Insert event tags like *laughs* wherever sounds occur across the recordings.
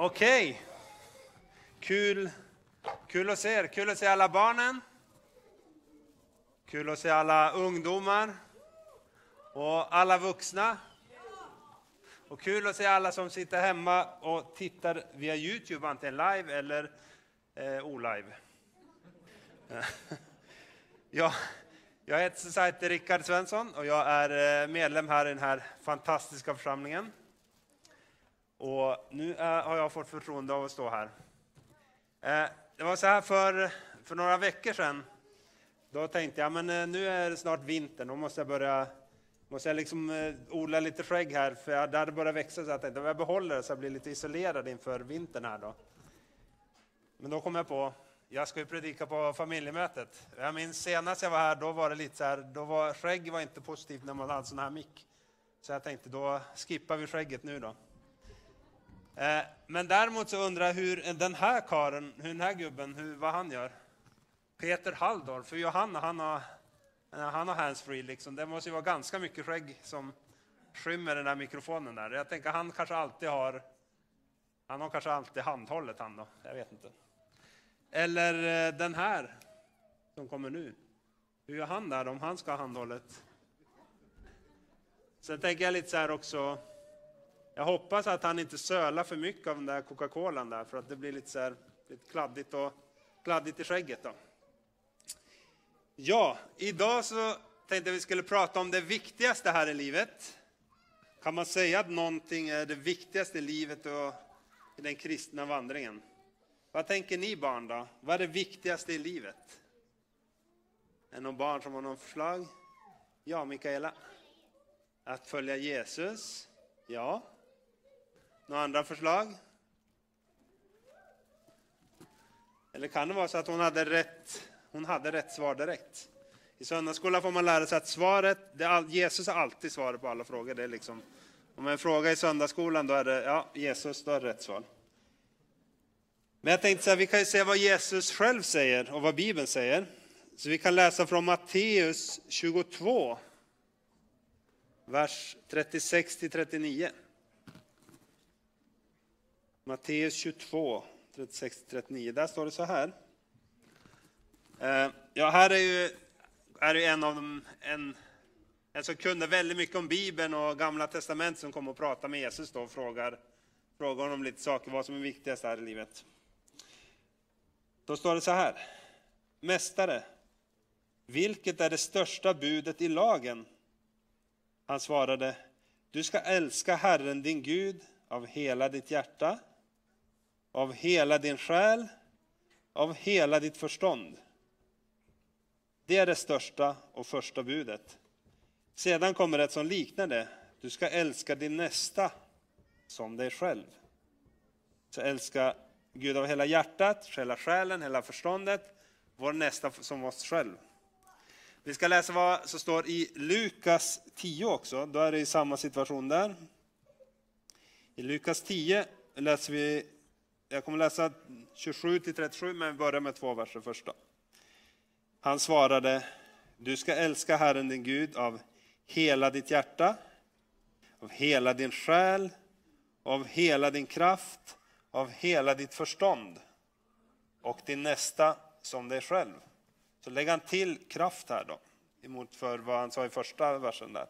Okej. Kul, kul att se er. Kul att se alla barnen. Kul att se alla ungdomar. Och alla vuxna. Och kul att se alla som sitter hemma och tittar via Youtube, antingen live eller eh, olive. *laughs* ja, jag heter som sagt Rickard Svensson och jag är eh, medlem här i den här fantastiska församlingen. Och nu eh, har jag fått förtroende av att stå här. Eh, det var så här för, för några veckor sedan. Då tänkte jag, men eh, nu är det snart vinter, då måste jag börja måste jag liksom eh, odla lite skägg här, för jag, det hade börjat växa så jag tänkte jag behåller det så jag blir lite isolerad inför vintern här då. Men då kom jag på, jag ska ju predika på familjemötet. Jag minns senast jag var här, då var det lite så här, då var skägg var inte positivt när man hade sån här mick. Så jag tänkte, då skippar vi skägget nu då. Eh, men däremot så undrar jag hur den här karen, hur den här gubben, hur, vad han gör. Peter Halldorf, för Johanna, han har, han har handsfree liksom. Det måste ju vara ganska mycket skägg som skymmer den där mikrofonen där. Jag tänker han kanske alltid har, han har kanske alltid handhållet han då, jag vet inte. Eller eh, den här som kommer nu. Hur gör han där om han ska ha handhållet? Sen tänker jag lite så här också, jag hoppas att han inte sölar för mycket av den där Coca-Colan där, för att det blir lite, så här, lite kladdigt, och, kladdigt i skägget. Då. Ja, idag så tänkte jag vi skulle prata om det viktigaste här i livet. Kan man säga att någonting är det viktigaste i livet och i den kristna vandringen? Vad tänker ni barn då? Vad är det viktigaste i livet? Är det någon barn som har någon förslag? Ja, Mikaela? Att följa Jesus? Ja. Några andra förslag? Eller kan det vara så att hon hade rätt, hon hade rätt svar direkt? I söndagsskolan får man lära sig att svaret, all, Jesus har alltid svaret på alla frågor. Det är liksom, om en fråga i söndagsskolan, då är det ja, Jesus, då är det rätt svar. Men jag tänkte så här, vi kan ju se vad Jesus själv säger och vad Bibeln säger. Så vi kan läsa från Matteus 22, vers 36 till 39. Matteus 22, 36-39. Där står det så här. Eh, ja, här är ju, är ju en av de, en, en som kunde väldigt mycket om Bibeln och Gamla Testamentet som kommer och pratar med Jesus då och frågar, frågar honom lite saker, vad som är viktigast här i livet. Då står det så här. Mästare, vilket är det största budet i lagen? Han svarade, du ska älska Herren din Gud av hela ditt hjärta, av hela din själ, av hela ditt förstånd. Det är det största och första budet. Sedan kommer ett som liknar det. Du ska älska din nästa som dig själv. Så älska Gud av hela hjärtat, hela själen, hela förståndet, vår nästa som oss själv. Vi ska läsa vad som står i Lukas 10 också, då är det i samma situation där. I Lukas 10 läser vi jag kommer läsa 27 till 37, men vi börjar med två verser först. Han svarade, du ska älska Herren din Gud av hela ditt hjärta, av hela din själ, av hela din kraft, av hela ditt förstånd och din nästa som dig själv. Så lägger han till kraft här då, emot för vad han sa i första versen där.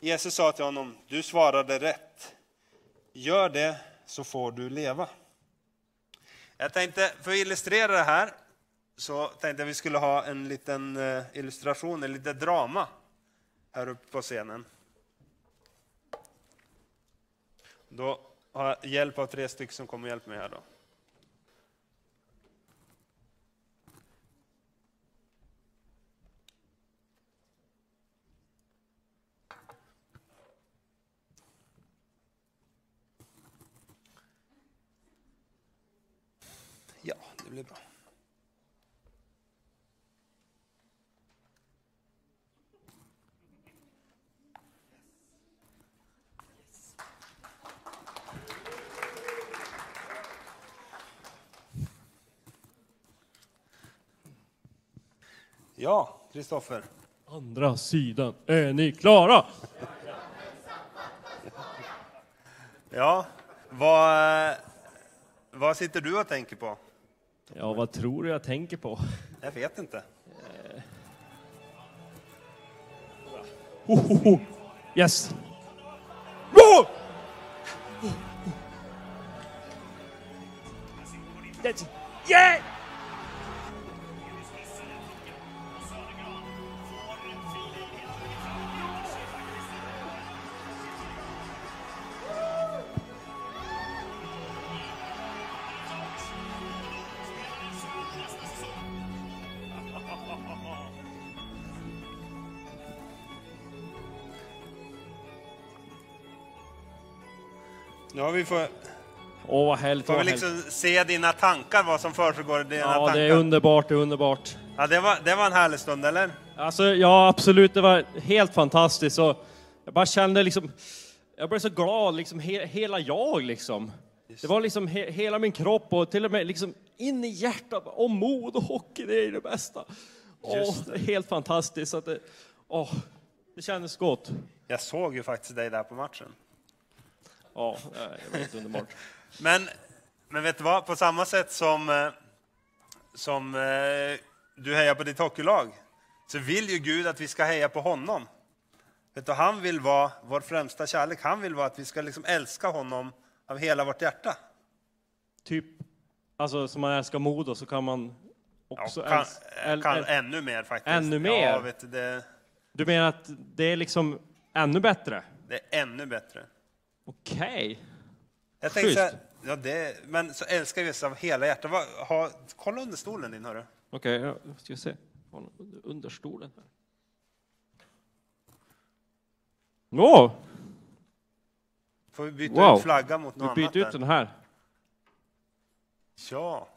Jesus sa till honom, du svarade rätt. Gör det så får du leva. Jag tänkte, för att illustrera det här, så tänkte jag vi skulle ha en liten eh, illustration, en liten drama här uppe på scenen. Då har jag hjälp av tre stycken som kommer hjälpa mig här då. Ja, det blir bra. Ja, Kristoffer. Andra sidan, är ni klara? Ja, vad, vad sitter du och tänker på? Ja, vad tror du jag tänker på? Jag vet inte. Ho, ho, ho. Yes! Ja, vi får, Åh, vad härligt. får vi liksom se dina tankar, vad som försiggår i dina Ja, tankar. det är underbart, det är underbart. ja, det, var, det var en härlig stund, eller? Alltså, ja, absolut, det var helt fantastiskt. Och jag bara kände liksom, jag blev så glad, liksom he, hela jag liksom. Det var liksom he, hela min kropp och till och med liksom in i hjärtat. Och mod och hockey, det är det bästa. Åh, Just det är helt fantastiskt. Att det, åh, det kändes gott. Jag såg ju faktiskt dig där på matchen. Ja, det var helt underbart. *laughs* Men, men vet du vad? På samma sätt som, eh, som eh, du hejar på ditt hockeylag så vill ju Gud att vi ska heja på honom. Vet du, han vill vara vår främsta kärlek. Han vill vara att vi ska liksom älska honom av hela vårt hjärta. Typ, alltså som man älskar Modo så kan man Ja, också kan, äls- äl- kan, äl- ännu mer faktiskt. Ännu mer? Ja, vet du, det, Du menar att det är liksom ännu bättre? det är ännu bättre. Okej. Jag tänkte så Schysst. här, ja, det, men så älskar vi Jesus av hela hjärtat. Vad- Ha, kolla under stolen din, hörru. Okej, ja, ska vi se. Har Under, under stolen här. Åh, Får vi byta Wow. ut flaggan mot du något byter annat ut där? den här. Ja.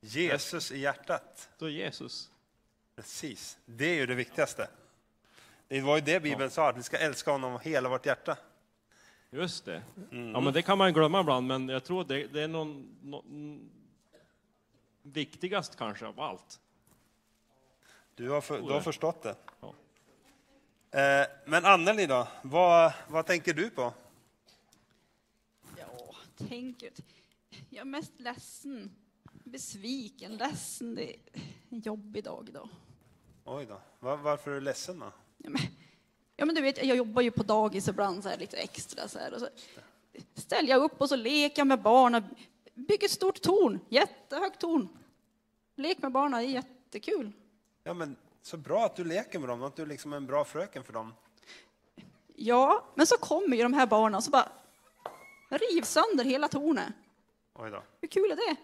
Jesus i hjärtat. Då är Jesus. Precis. Det är ju det viktigaste. Det var ju det Bibeln sa, att vi ska älska honom av hela vårt hjärta. Just det. Mm. Ja, men det kan man glömma ibland, men jag tror det, det är någon, någon viktigast kanske av allt. Du har, för, du har förstått det. Ja. Eh, men Anneli då, vad, vad tänker du på? Ja, tänker... Jag är mest ledsen, besviken, ledsen. Det är en jobbig dag idag. Oj då, Var, varför är du ledsen då? Ja men, ja, men du vet, jag jobbar ju på dagis ibland så här, lite extra. Så här, och så ställer jag upp och så leker jag med barnen. Bygger ett stort torn, jättehögt torn. Lek med barnen, det är jättekul. Ja, men så bra att du leker med dem, att du liksom är en bra fröken för dem. Ja, men så kommer ju de här barnen och så bara riv sönder hela tornet. Oj då. Hur kul är det?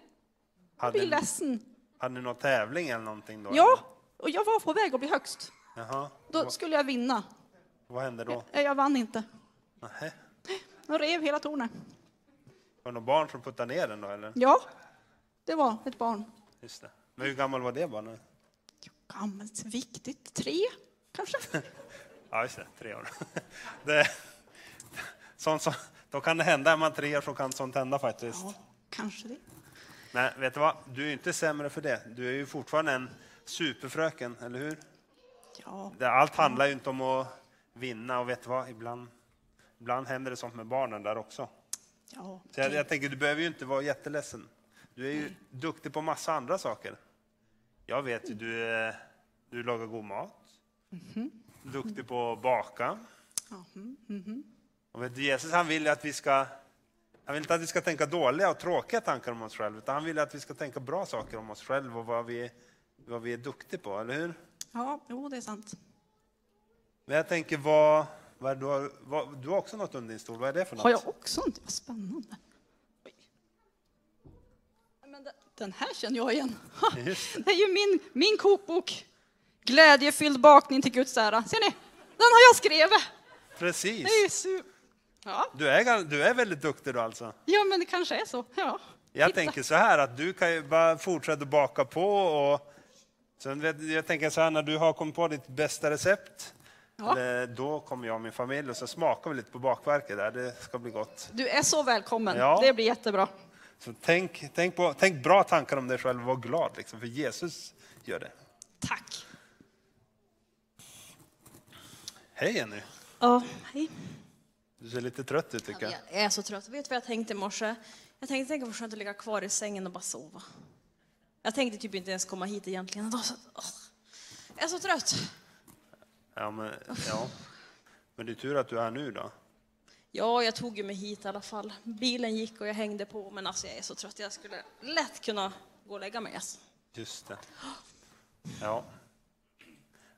Jag blir ni- ledsen. hade ni någon tävling eller någonting då? Ja, och jag var på väg att bli högst. Jaha. Då skulle jag vinna. Vad hände då? Eh, Jag vann inte. Nähä. De rev hela tornet. Var det någon barn som puttade ner den då eller? Ja, det var ett barn. Just det. Men hur gammal var det barnet? Gammalt, viktigt. Tre, kanske? *laughs* Ja, just det. Tre år. *laughs* Det, sånt som, då kan det hända, är man tre år så kan sånt hända faktiskt. Ja, kanske det. Men vet du vad? Du är inte sämre för det. Du är ju fortfarande en superfröken, eller hur? Ja, Det, allt handlar ju inte om att vinna och vet du vad? Ibland, ibland händer det sånt med barnen där också. ja. Så jag, jag tänker, du behöver ju inte vara jätteledsen. Du är ju duktig på massa andra saker. Jag vet ju, du, är- du lagar god mat. Duktig på att baka. Mm, mhm. Och vet du, Jesus han vill att vi ska han vill inte att vi ska tänka dåliga och tråkiga tankar om oss själva, utan han vill att vi ska tänka bra saker om oss själva och vad vi, vad vi är duktiga på, eller hur? ja jo, det är sant. Men jag tänker, vad, vad, det du, har, vad, du har också något under din stol, vad är det för något? Har jag också inte? Vad spännande. Men den- den här känner jag igen. Just Det är ju min, min kokbok. Glädjefylld bakning till Guds ära. Ser ni? Den har jag skrivit. Precis! Det är ju su- ja. Du är, du är väldigt duktig då alltså. ja, men det kanske är så. Ja. Jag Titta. tänker så här att du kan ju bara fortsätta baka på och sen jag tänker så här när du har kommit på ditt bästa recept, Ja. då kommer jag och min familj och så smakar vi lite på bakverket där, det ska bli gott. Du är så välkommen. Ja. Det blir jättebra. Så tänk, tänk, på, tänk bra tankar om dig själv och var glad, liksom, för Jesus gör det. Tack. Hej Jenny! Ja, hej. Du ser lite trött ut tycker jag. Jag är så trött. Vet du vad jag tänkte i morse? Jag tänkte tänka vad skönt att ligga kvar i sängen och bara sova. Jag tänkte typ inte ens komma hit egentligen jag är så trött. Ja, men, ja. men det är tur att du är här nu då. Ja, jag tog ju mig hit i alla fall. Bilen gick och jag hängde på, men alltså jag är så trött. Jag skulle lätt kunna gå och lägga mig. Alltså. Just det. Ja.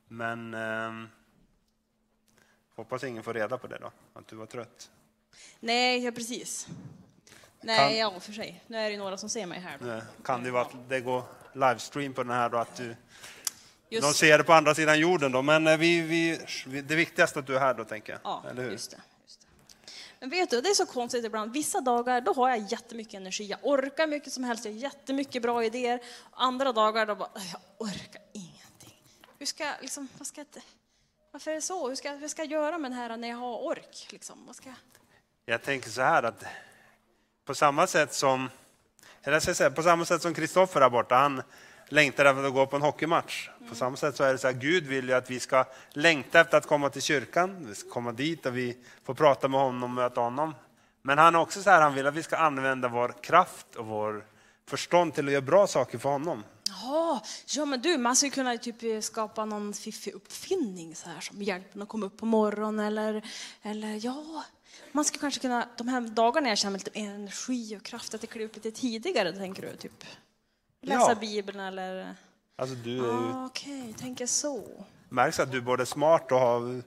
Men ehm, hoppas ingen får reda på det då, att du var trött. Nej, ja precis. Nej, Kan- ja för sig. Nu är det några som ser mig här. Då. Kan det vara att det går livestream på den här då, att du, de Just, ser det på andra sidan jorden då. Men eh, vi, vi, det viktigaste är att du är här då, tänker jag. ja, Eller hur? just det. Just det. Men vet du, det är så konstigt ibland. Vissa dagar då har jag jättemycket energi. Jag orkar mycket som helst. Jag har jättemycket bra idéer. Andra dagar då bara, "Äh, jag orkar ingenting. Hur ska jag, liksom, vad ska jag, varför är det så? Hur ska, hur ska jag göra med det här när jag har ork? Liksom? Vad ska jag? Jag tänker så här att på samma sätt som, eller jag ska säga, på samma sätt som Kristoffer där borta, han längtar efter att gå på en hockeymatch. På samma sätt så är det så här, Gud vill ju att vi ska längta efter att komma till kyrkan, vi ska komma dit och vi får prata med honom och möta honom. Men han är också så här, han vill att vi ska använda vår kraft och vår förstånd till att göra bra saker för honom. Jaha, ja men du, man skulle kunna typ skapa någon fiffig uppfinning så här som hjälper att komma upp på morgonen eller, eller ja, man skulle kanske kunna, de här dagarna jag känner lite energi och kraft, att jag kliver upp lite tidigare, tänker du? Typ läsa Ja. Bibeln eller? Alltså du är ju, Ah, Okej, tänker så. märks att du är både smart och har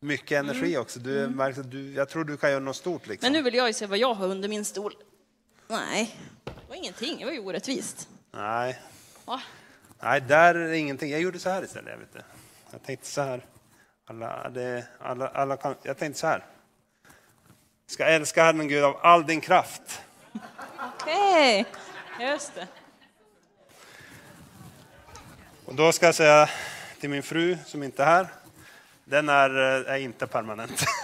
mycket energi också. Du märks att du, jag tror du kan göra något stort liksom. Men nu vill jag ju se vad jag har under min stol. Nej, det var ingenting, det var ju orättvist. Nej, Va? Nej, där är det ingenting. Jag gjorde så här istället. Jag, vet det. jag tänkte så här. Alla, det, alla, alla kan, jag tänkte så här. Ska älska Herren Gud av all din kraft. Okej, just det. Och då ska jag säga till min fru som inte är här. Den är, eh, är inte permanent. *laughs*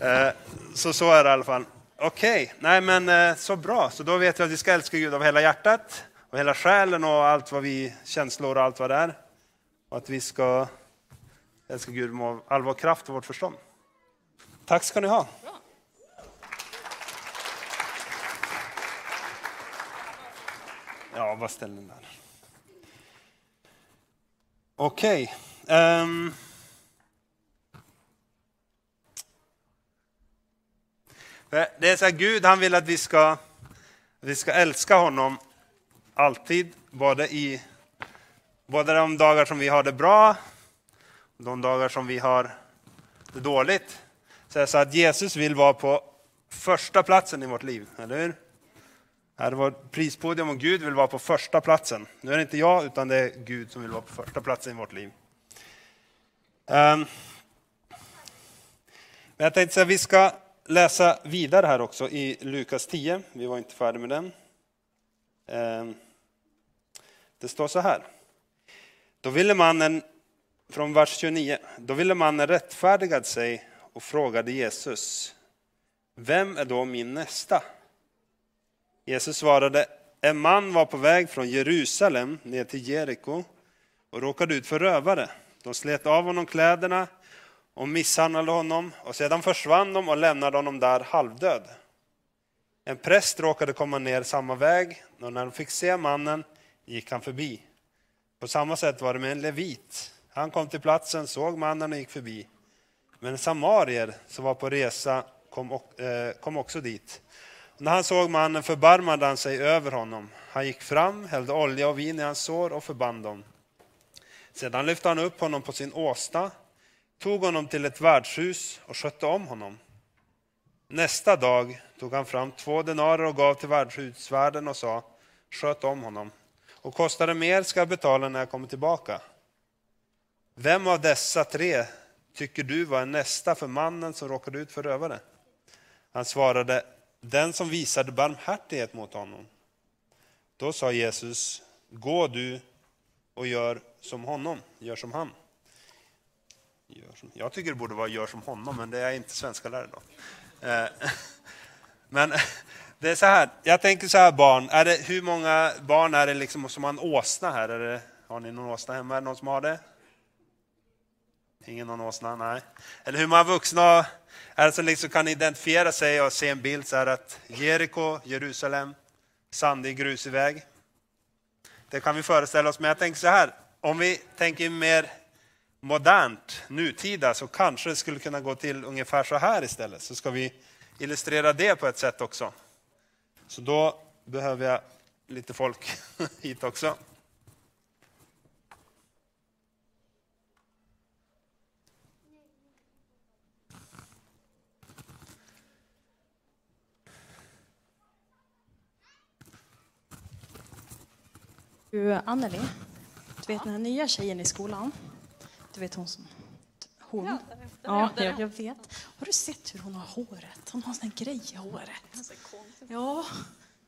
Eh, så så är det i alla fall. Okej, nej men eh, så bra. Så då vet vi att vi ska älska Gud av hela hjärtat och hela själen och allt vad vi känslor och allt vad det är. Och att vi ska älska Gud med all vår kraft och vårt förstånd. Tack ska ni ha. Ja, bara ställ den där? Okej. ehm. Det är så här, Gud han vill att vi ska, vi ska älska honom alltid, både i både de dagar som vi har det bra och de dagar som vi har det dåligt. Så, det är så att Jesus vill vara på första platsen i vårt liv, eller hur? Här är vårt prispodium och Gud vill vara på första platsen. Nu är det inte jag, utan det är Gud som vill vara på första platsen i vårt liv. Ehm, men jag tänkte att vi ska läsa vidare här också i Lukas 10. Vi var inte färdiga med den. Ehm, det står så här. Då ville mannen, från vers 29, då ville mannen rättfärdiga sig och frågade Jesus, vem är då min nästa? Jesus svarade, en man var på väg från Jerusalem ner till Jeriko och råkade ut för rövare. De slet av honom kläderna och misshandlade honom och sedan försvann de och lämnade honom där halvdöd. En präst råkade komma ner samma väg och när de fick se mannen gick han förbi. På samma sätt var det med en levit. Han kom till platsen, såg mannen och gick förbi. Men samarier som var på resa kom eh, också dit. När han såg mannen förbarmade han sig över honom. Han gick fram, hällde olja och vin i hans sår och förband dem. Sedan lyfte han upp honom på sin åsna, tog honom till ett värdshus och skötte om honom. Nästa dag tog han fram två denarer och gav till värdshusvärden och sa, sköt om honom. Och kostar det mer ska jag betala när jag kommer tillbaka. Vem av dessa tre tycker du var en nästa för mannen som råkade ut för rövare? Han svarade, den som visade barmhärtighet mot honom. Då sa Jesus, gå du och gör som honom, gör som han. Gör som, jag tycker det borde vara gör som honom, men det är inte svenska lärare då. Eh, *laughs* men *laughs* det är så här, jag tänker så här barn, är det, hur många barn är det liksom som har en åsna här? Är det, har ni någon åsna hemma? Någon som har det? Ingen någon åsna? Nej. Eller hur många vuxna är det som liksom kan identifiera sig och se en bild så här att Jeriko, Jerusalem, sandig grusig väg. Det kan vi föreställa oss, men jag tänker så här, om vi tänker mer modernt, nutida, så kanske det skulle kunna gå till ungefär så här istället. Så ska vi illustrera det på ett sätt också. Så då behöver jag lite folk *laughs* hit också. Du, Anneli, du vet den här nya tjejen i skolan? Du vet hon som... Hon? Ja, jag, jag vet. Har du sett hur hon har håret? Hon har en sån grej i håret. Ja,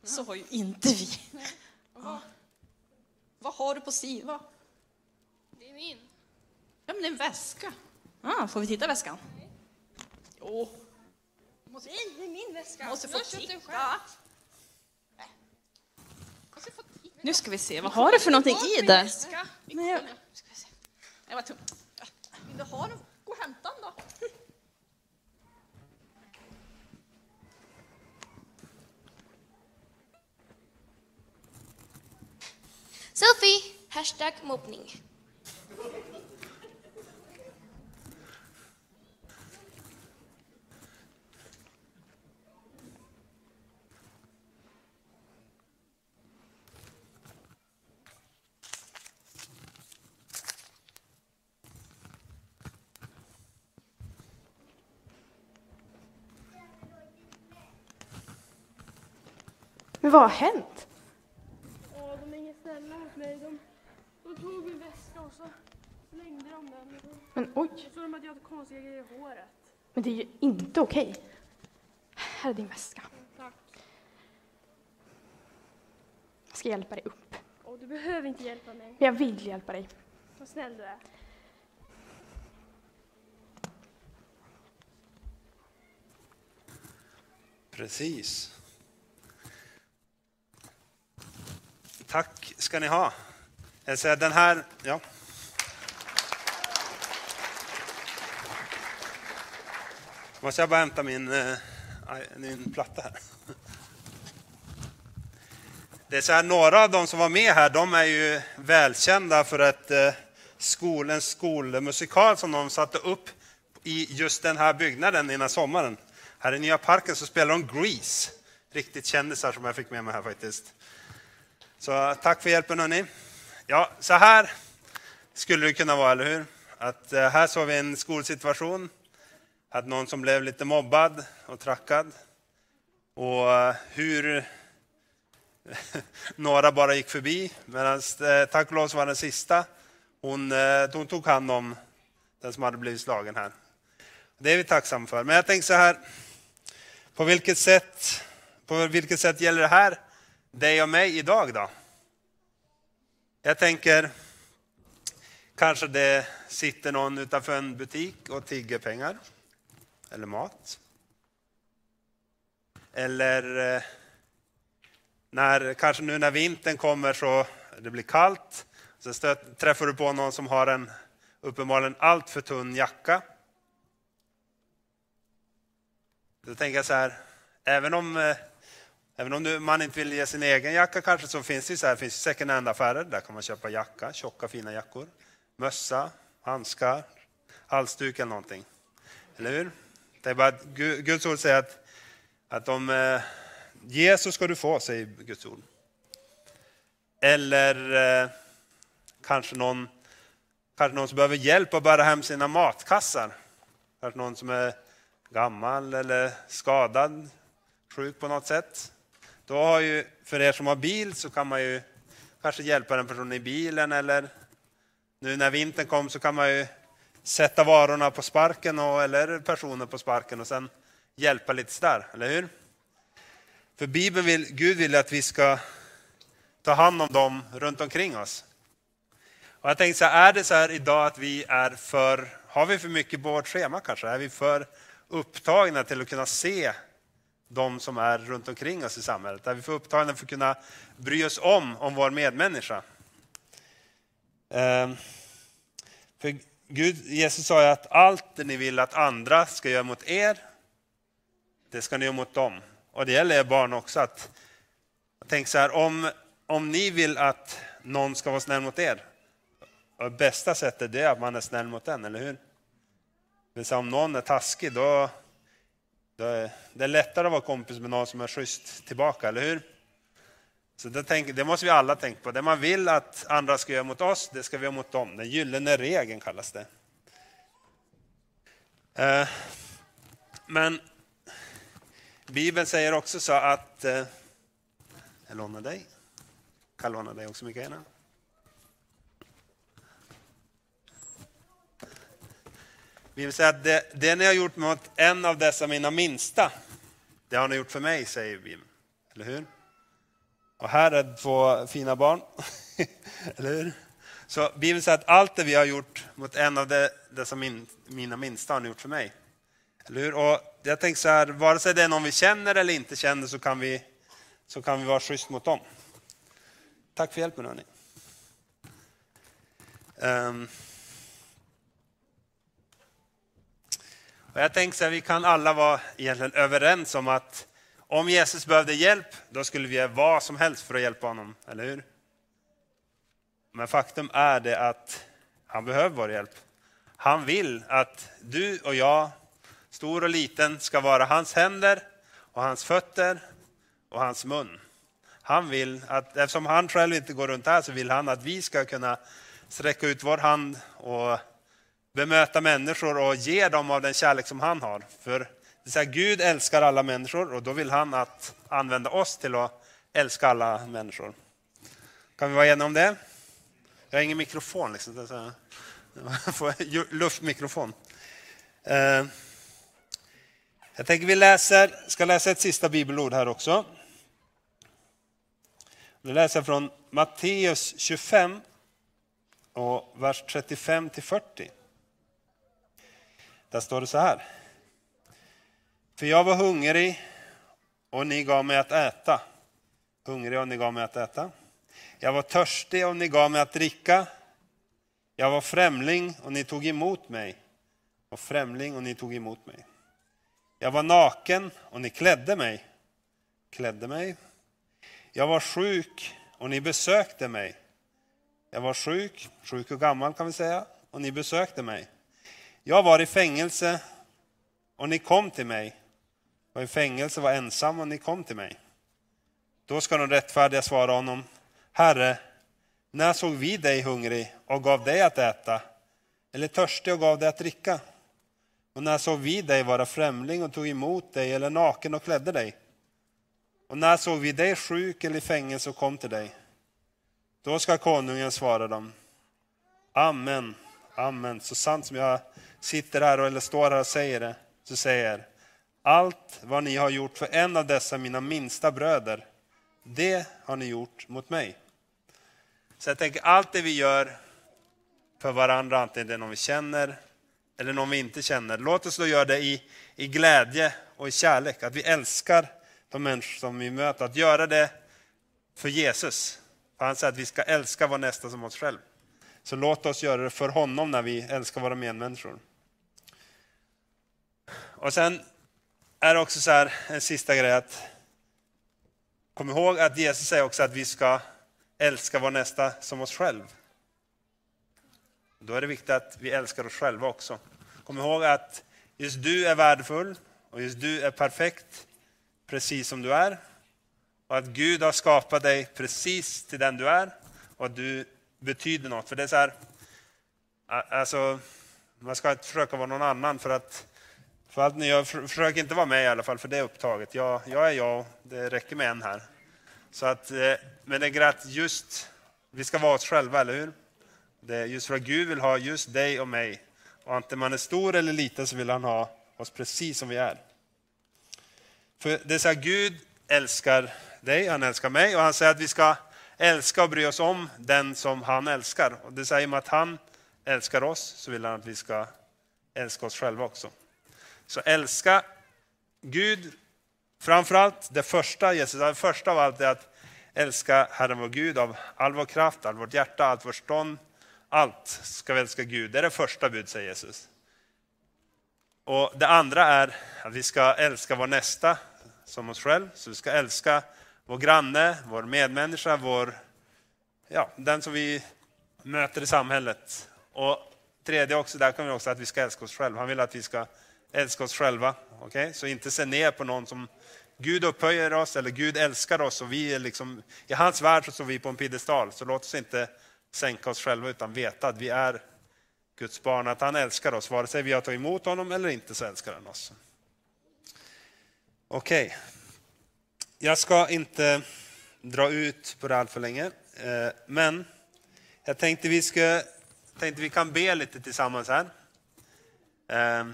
så har ju inte vi. Vad har du på sidan? Det är min. Ja, men det är en väska. Ah, får vi titta i väskan? Jo. Nej, det är min väska. Måste få Jag har köpt den titta. själv. Måste få titta. Nu ska vi se, vad har du för någonting i väska. Nej, jag- Ska vi se. Jag var tung. Vill du ha den? Gå och hämta den då. Selfie! Hashtag mobbning. Men vad har hänt? Ja, de är inget snälla mot mig. De, de tog min väska och så slängde de den. Men oj, så de att jag hade konstiga grejer i håret. men det är ju inte okej. Här är din väska. Tack. Jag ska hjälpa dig upp. Och du behöver inte hjälpa mig. Men jag vill hjälpa dig. Vad snäll du är. Precis. Tack ska ni ha. Jag säger, den här, ja. Måste jag bara hämta min, eh, min platta här. Det är så här, några av de som var med här, de är ju välkända för ett eh, skol, en skolmusikal som de satte upp i just den här byggnaden innan sommaren. Här i Nya Parken så spelar de Grease. Riktigt kändisar som jag fick med mig här faktiskt. Så tack för hjälpen hörni. Ja, så här skulle det kunna vara, eller hur? Att eh, här såg vi en skolsituation. Att någon som blev lite mobbad och trackad. Och eh, hur *laughs* några bara gick förbi. Medan eh, tack och lov så var den sista. Hon, hon tog hand om den som hade blivit slagen här. Det är vi tacksamma för. Men jag tänker så här. På vilket sätt, på vilket sätt gäller det här dig och mig idag då? Jag tänker, kanske det sitter någon utanför en butik och tigger pengar. Eller mat. Eller eh, när, kanske nu när vintern kommer så det blir kallt. Så stöt, träffar du på någon som har en uppenbarligen alltför tunn jacka. Då tänker jag så här, även om, eh, även om man inte vill ge sin egen jacka kanske så finns det så här, finns det second hand-affärer. Där kan man köpa jacka, tjocka fina jackor. Mössa, handskar, halsduk eller någonting. Eller hur? Det är bara att Guds ord säger att, att om eh, ge så ska du få, säger Guds ord. Eller eh, kanske, någon, kanske någon som behöver hjälp att bära hem sina matkassar. Kanske någon som är gammal eller skadad, sjuk på något sätt. Då har ju, för er som har bil så kan man ju kanske hjälpa den personen i bilen eller nu när vintern kom så kan man ju sätta varorna på sparken och, eller personen på sparken och sen hjälpa lite sådär, eller hur? För Bibeln vill, Gud vill att vi ska ta hand om dem runt omkring oss. Och jag tänkte så här, är det så här idag att vi är för, har vi för mycket på vårt schema kanske? Är vi för upptagna till att kunna se de som är runt omkring oss i samhället? Där vi får upptagna för att kunna bry oss om, om vår medmänniska? Ehm, för Gud, Jesus sa ju att allt det ni vill att andra ska göra mot er, det ska ni göra mot dem. Och det gäller er barn också. Att, tänk så här, om, om ni vill att någon ska vara snäll mot er, och bästa sättet är att man är snäll mot den, eller hur? Det vill säga, om någon är taskig, då, då är det är lättare att vara kompis med någon som är schysst tillbaka, eller hur? Så det, tänk, det måste vi alla tänka på. Det man vill att andra ska göra mot oss, det ska vi göra mot dem. Den gyllene regeln kallas det. Eh, Men Bibeln säger också så att... eh, Jag lånar dig. Kan låna dig också Mikaela. Vi vill säga att det, det ni har gjort mot en av dessa mina minsta, det har ni gjort för mig, säger Bibeln. Eller hur? Och här är två fina barn. *laughs* Eller hur? Så Bibeln säger att allt det vi har gjort mot en av de, dessa min, mina minsta har ni gjort för mig. Eller hur? Och jag tänker så här, vare sig det är någon vi känner eller inte känner så kan vi, så kan vi vara schysst mot dem. Tack för hjälpen hörni. Um, och jag tänker så här, vi kan alla vara egentligen överens om att om Jesus behövde hjälp, då skulle vi göra vad som helst för att hjälpa honom, eller hur? Men faktum är det att han behöver vår hjälp. Han vill att du och jag, stor och liten, ska vara hans händer och hans fötter och hans mun. Han vill att, eftersom han själv inte går runt här, så vill han att vi ska kunna sträcka ut vår hand och bemöta människor och ge dem av den kärlek som han har. För det vill Gud älskar alla människor och då vill han att använda oss till att älska alla människor. Kan vi vara eniga om det? Jag har ingen mikrofon. Liksom. *laughs* Luftmikrofon. Eh, jag tänker vi läser, ska läsa ett sista bibelord här också. Vi läser från Matteus 25 och vers 35 till 40. Där står det så här. För jag var hungrig och ni gav mig att äta. Hungrig och ni gav mig att äta. Jag var törstig och ni gav mig att dricka. Jag var främling och ni tog emot mig. Och främling och ni tog emot mig. Jag var naken och ni klädde mig. Klädde mig. Jag var sjuk och ni besökte mig. Jag var sjuk, sjuk och gammal kan vi säga, och ni besökte mig. Jag var i fängelse och ni kom till mig. Jag var i fängelse, var ensam och ni kom till mig. Då ska de rättfärdiga svara honom, Herre, när såg vi dig hungrig och gav dig att äta, eller törstig och gav dig att dricka? Och när såg vi dig vara främling och tog emot dig, eller naken och klädde dig? Och när såg vi dig sjuk eller i fängelse och kom till dig? Då ska konungen svara dem, Amen, amen, så sant som jag sitter här eller står här och säger det, så säger jag er, allt vad ni har gjort för en av dessa mina minsta bröder, det har ni gjort mot mig. Så jag tänker allt det vi gör för varandra, antingen det är någon vi känner eller någon vi inte känner, låt oss då göra det i, i glädje och i kärlek, att vi älskar de människor som vi möter, att göra det för Jesus. För han säger att vi ska älska vår nästa som oss själv. Så låt oss göra det för honom när vi älskar våra medmänniskor. Och sen är det också så här, en sista grej att kom ihåg att Jesus säger också att vi ska älska vår nästa som oss själv. Då är det viktigt att vi älskar oss själva också. Kom ihåg att just du är värdefull och just du är perfekt precis som du är. Och att Gud har skapat dig precis till den du är och att du betyder något. För det är så här, alltså, man ska inte försöka vara någon annan för att för allt ni gör, för- försök inte vara med i alla fall för det är upptaget. Jag, jag är jag och det räcker med en här. Så att, eh, men det är att just, vi ska vara oss själva, eller hur? Det är just för att Gud vill ha just dig och mig. Och antingen man är stor eller liten så vill han ha oss precis som vi är. För det är så Gud älskar dig, han älskar mig och han säger att vi ska älska och bry oss om den som han älskar. Och det säger med att han älskar oss så vill han att vi ska älska oss själva också. Så älska Gud, framförallt det första, Jesus, det första av allt är att älska Herren vår Gud av all vår kraft, all vårt hjärta, allt vårt stånd, allt ska vi älska Gud. Det är det första bud, säger Jesus. Och det andra är att vi ska älska vår nästa som oss själv. Så vi ska älska vår granne, vår medmänniska, vår, ja, den som vi möter i samhället. Och tredje också, där kommer vi också att vi ska älska oss själva. Han vill att vi ska älska oss själva. Okay? Så inte se ner på någon som Gud upphöjer oss eller Gud älskar oss och vi är liksom, i hans värld så står vi på en piedestal. Så låt oss inte sänka oss själva utan veta att vi är Guds barn, att han älskar oss. Vare sig vi har tagit emot honom eller inte så älskar han oss. Okej. Okay. Jag ska inte dra ut på det allt för länge. Eh, men jag tänkte vi, ska, tänkte vi kan be lite tillsammans här. Eh,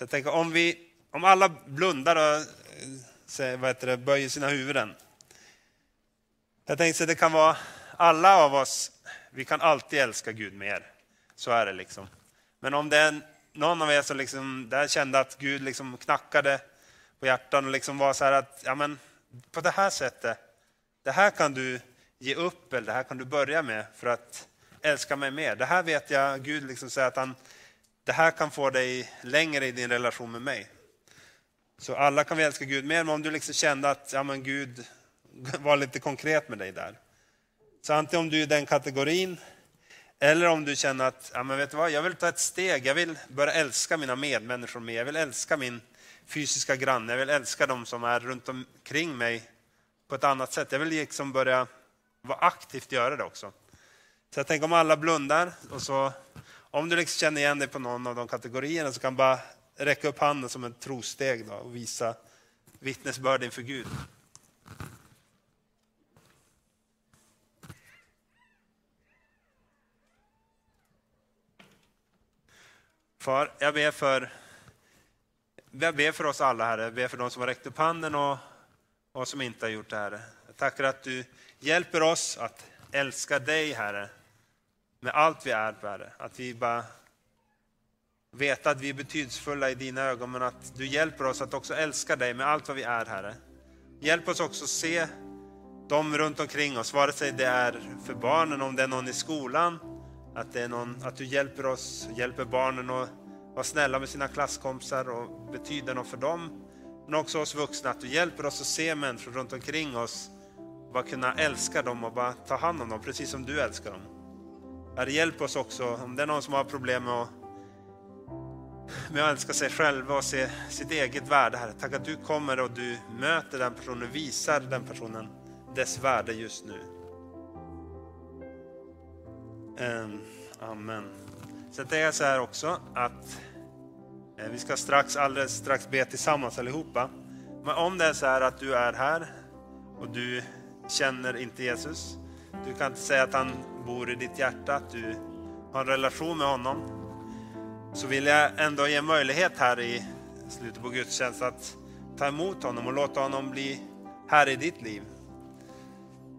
så jag tänker om, vi, om alla blundar och eh, vad heter det, böjer sina huvuden. Jag tänkte att det kan vara alla av oss, vi kan alltid älska Gud mer. Så är det liksom. Men om det är någon av er som liksom, där kände att Gud liksom knackade på hjärtan och liksom var så här att, ja men på det här sättet, det här kan du ge upp eller det här kan du börja med för att älska mig mer. Det här vet jag, Gud liksom säger att han, det här kan få dig längre i din relation med mig. Så alla kan vi älska Gud mer, men om du liksom kände att ja, men Gud var lite konkret med dig där. Så antingen om du är i den kategorin, eller om du känner att ja, men vet du vad, jag vill ta ett steg, jag vill börja älska mina medmänniskor mer, jag vill älska min fysiska granne, jag vill älska dem som är runt omkring mig på ett annat sätt. Jag vill liksom börja vara aktivt göra det också. Så jag tänker om alla blundar och så om du liksom känner igen dig på någon av de kategorierna så kan du bara räcka upp handen som ett trosteg då och visa vittnesbörd inför Gud. Far, jag ber för, jag ber för oss alla, Herre. Jag ber för de som har räckt upp handen och, och som inte har gjort det, Herre. Jag tackar att du hjälper oss att älska dig, Herre, med allt vi är, Herre. Att vi bara vet att vi är betydelsefulla i dina ögon, men att du hjälper oss att också älska dig med allt vad vi är, Herre. Hjälp oss också se dem runt omkring oss, vare sig det är för barnen, om det är någon i skolan, att, det är någon, att du hjälper oss, hjälper barnen att vara snälla med sina klasskompisar och betyder något för dem. Men också oss vuxna, att du hjälper oss att se människor runt omkring oss och bara kunna älska dem och bara ta hand om dem, precis som du älskar dem. Herre, hjälp oss också, om det är någon som har problem med att, med att älska sig själv och se sitt eget värde, Herre. Tack att du kommer och du möter den personen, visar den personen dess värde just nu. Ehm, amen. Sen tänker jag så här också att eh, vi ska strax, alldeles strax be tillsammans allihopa. Men om det är så här att du är här och du känner inte Jesus. Du kan inte säga att han bor i ditt hjärta, att du har en relation med honom. Så vill jag ändå ge möjlighet här i slutet på gudstjänst att ta emot honom och låta honom bli här i ditt liv.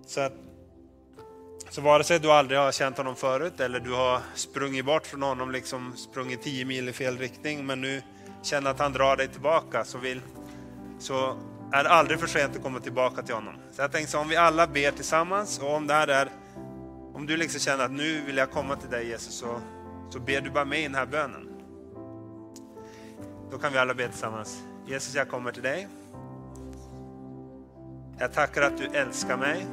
Så att så vare sig du aldrig har känt honom förut eller du har sprungit bort från honom, liksom sprungit 10 mil i fel riktning, men nu känner att han drar dig tillbaka, så, vill, så är aldrig för sent att komma tillbaka till honom. Så jag tänkte så om vi alla ber tillsammans och om det här är, om du liksom känner att nu vill jag komma till dig Jesus, så, så ber du bara med i den här bönen. Då kan vi alla be tillsammans. Jesus, jag kommer till dig. Jag tackar att du älskar mig.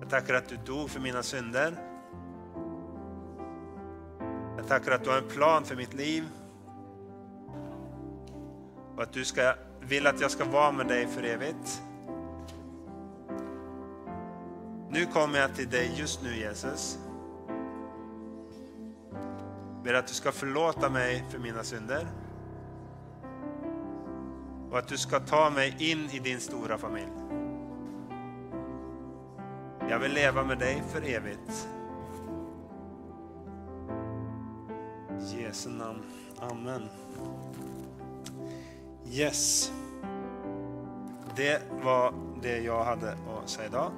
Jag tackar att du dog för mina synder. Jag tackar att du har en plan för mitt liv. Och att du ska, vill att jag ska vara med dig för evigt. Nu kommer jag till dig just nu Jesus. Ber att du ska förlåta mig för mina synder. Och att du ska ta mig in i din stora familj. Jag vill leva med dig för evigt. I Jesu namn. Amen. Yes. Det var det jag hade att säga idag.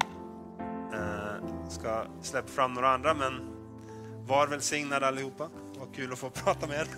Jag ska släppa fram några andra, men var välsignade allihopa. Vad kul att få *laughs* prata med er.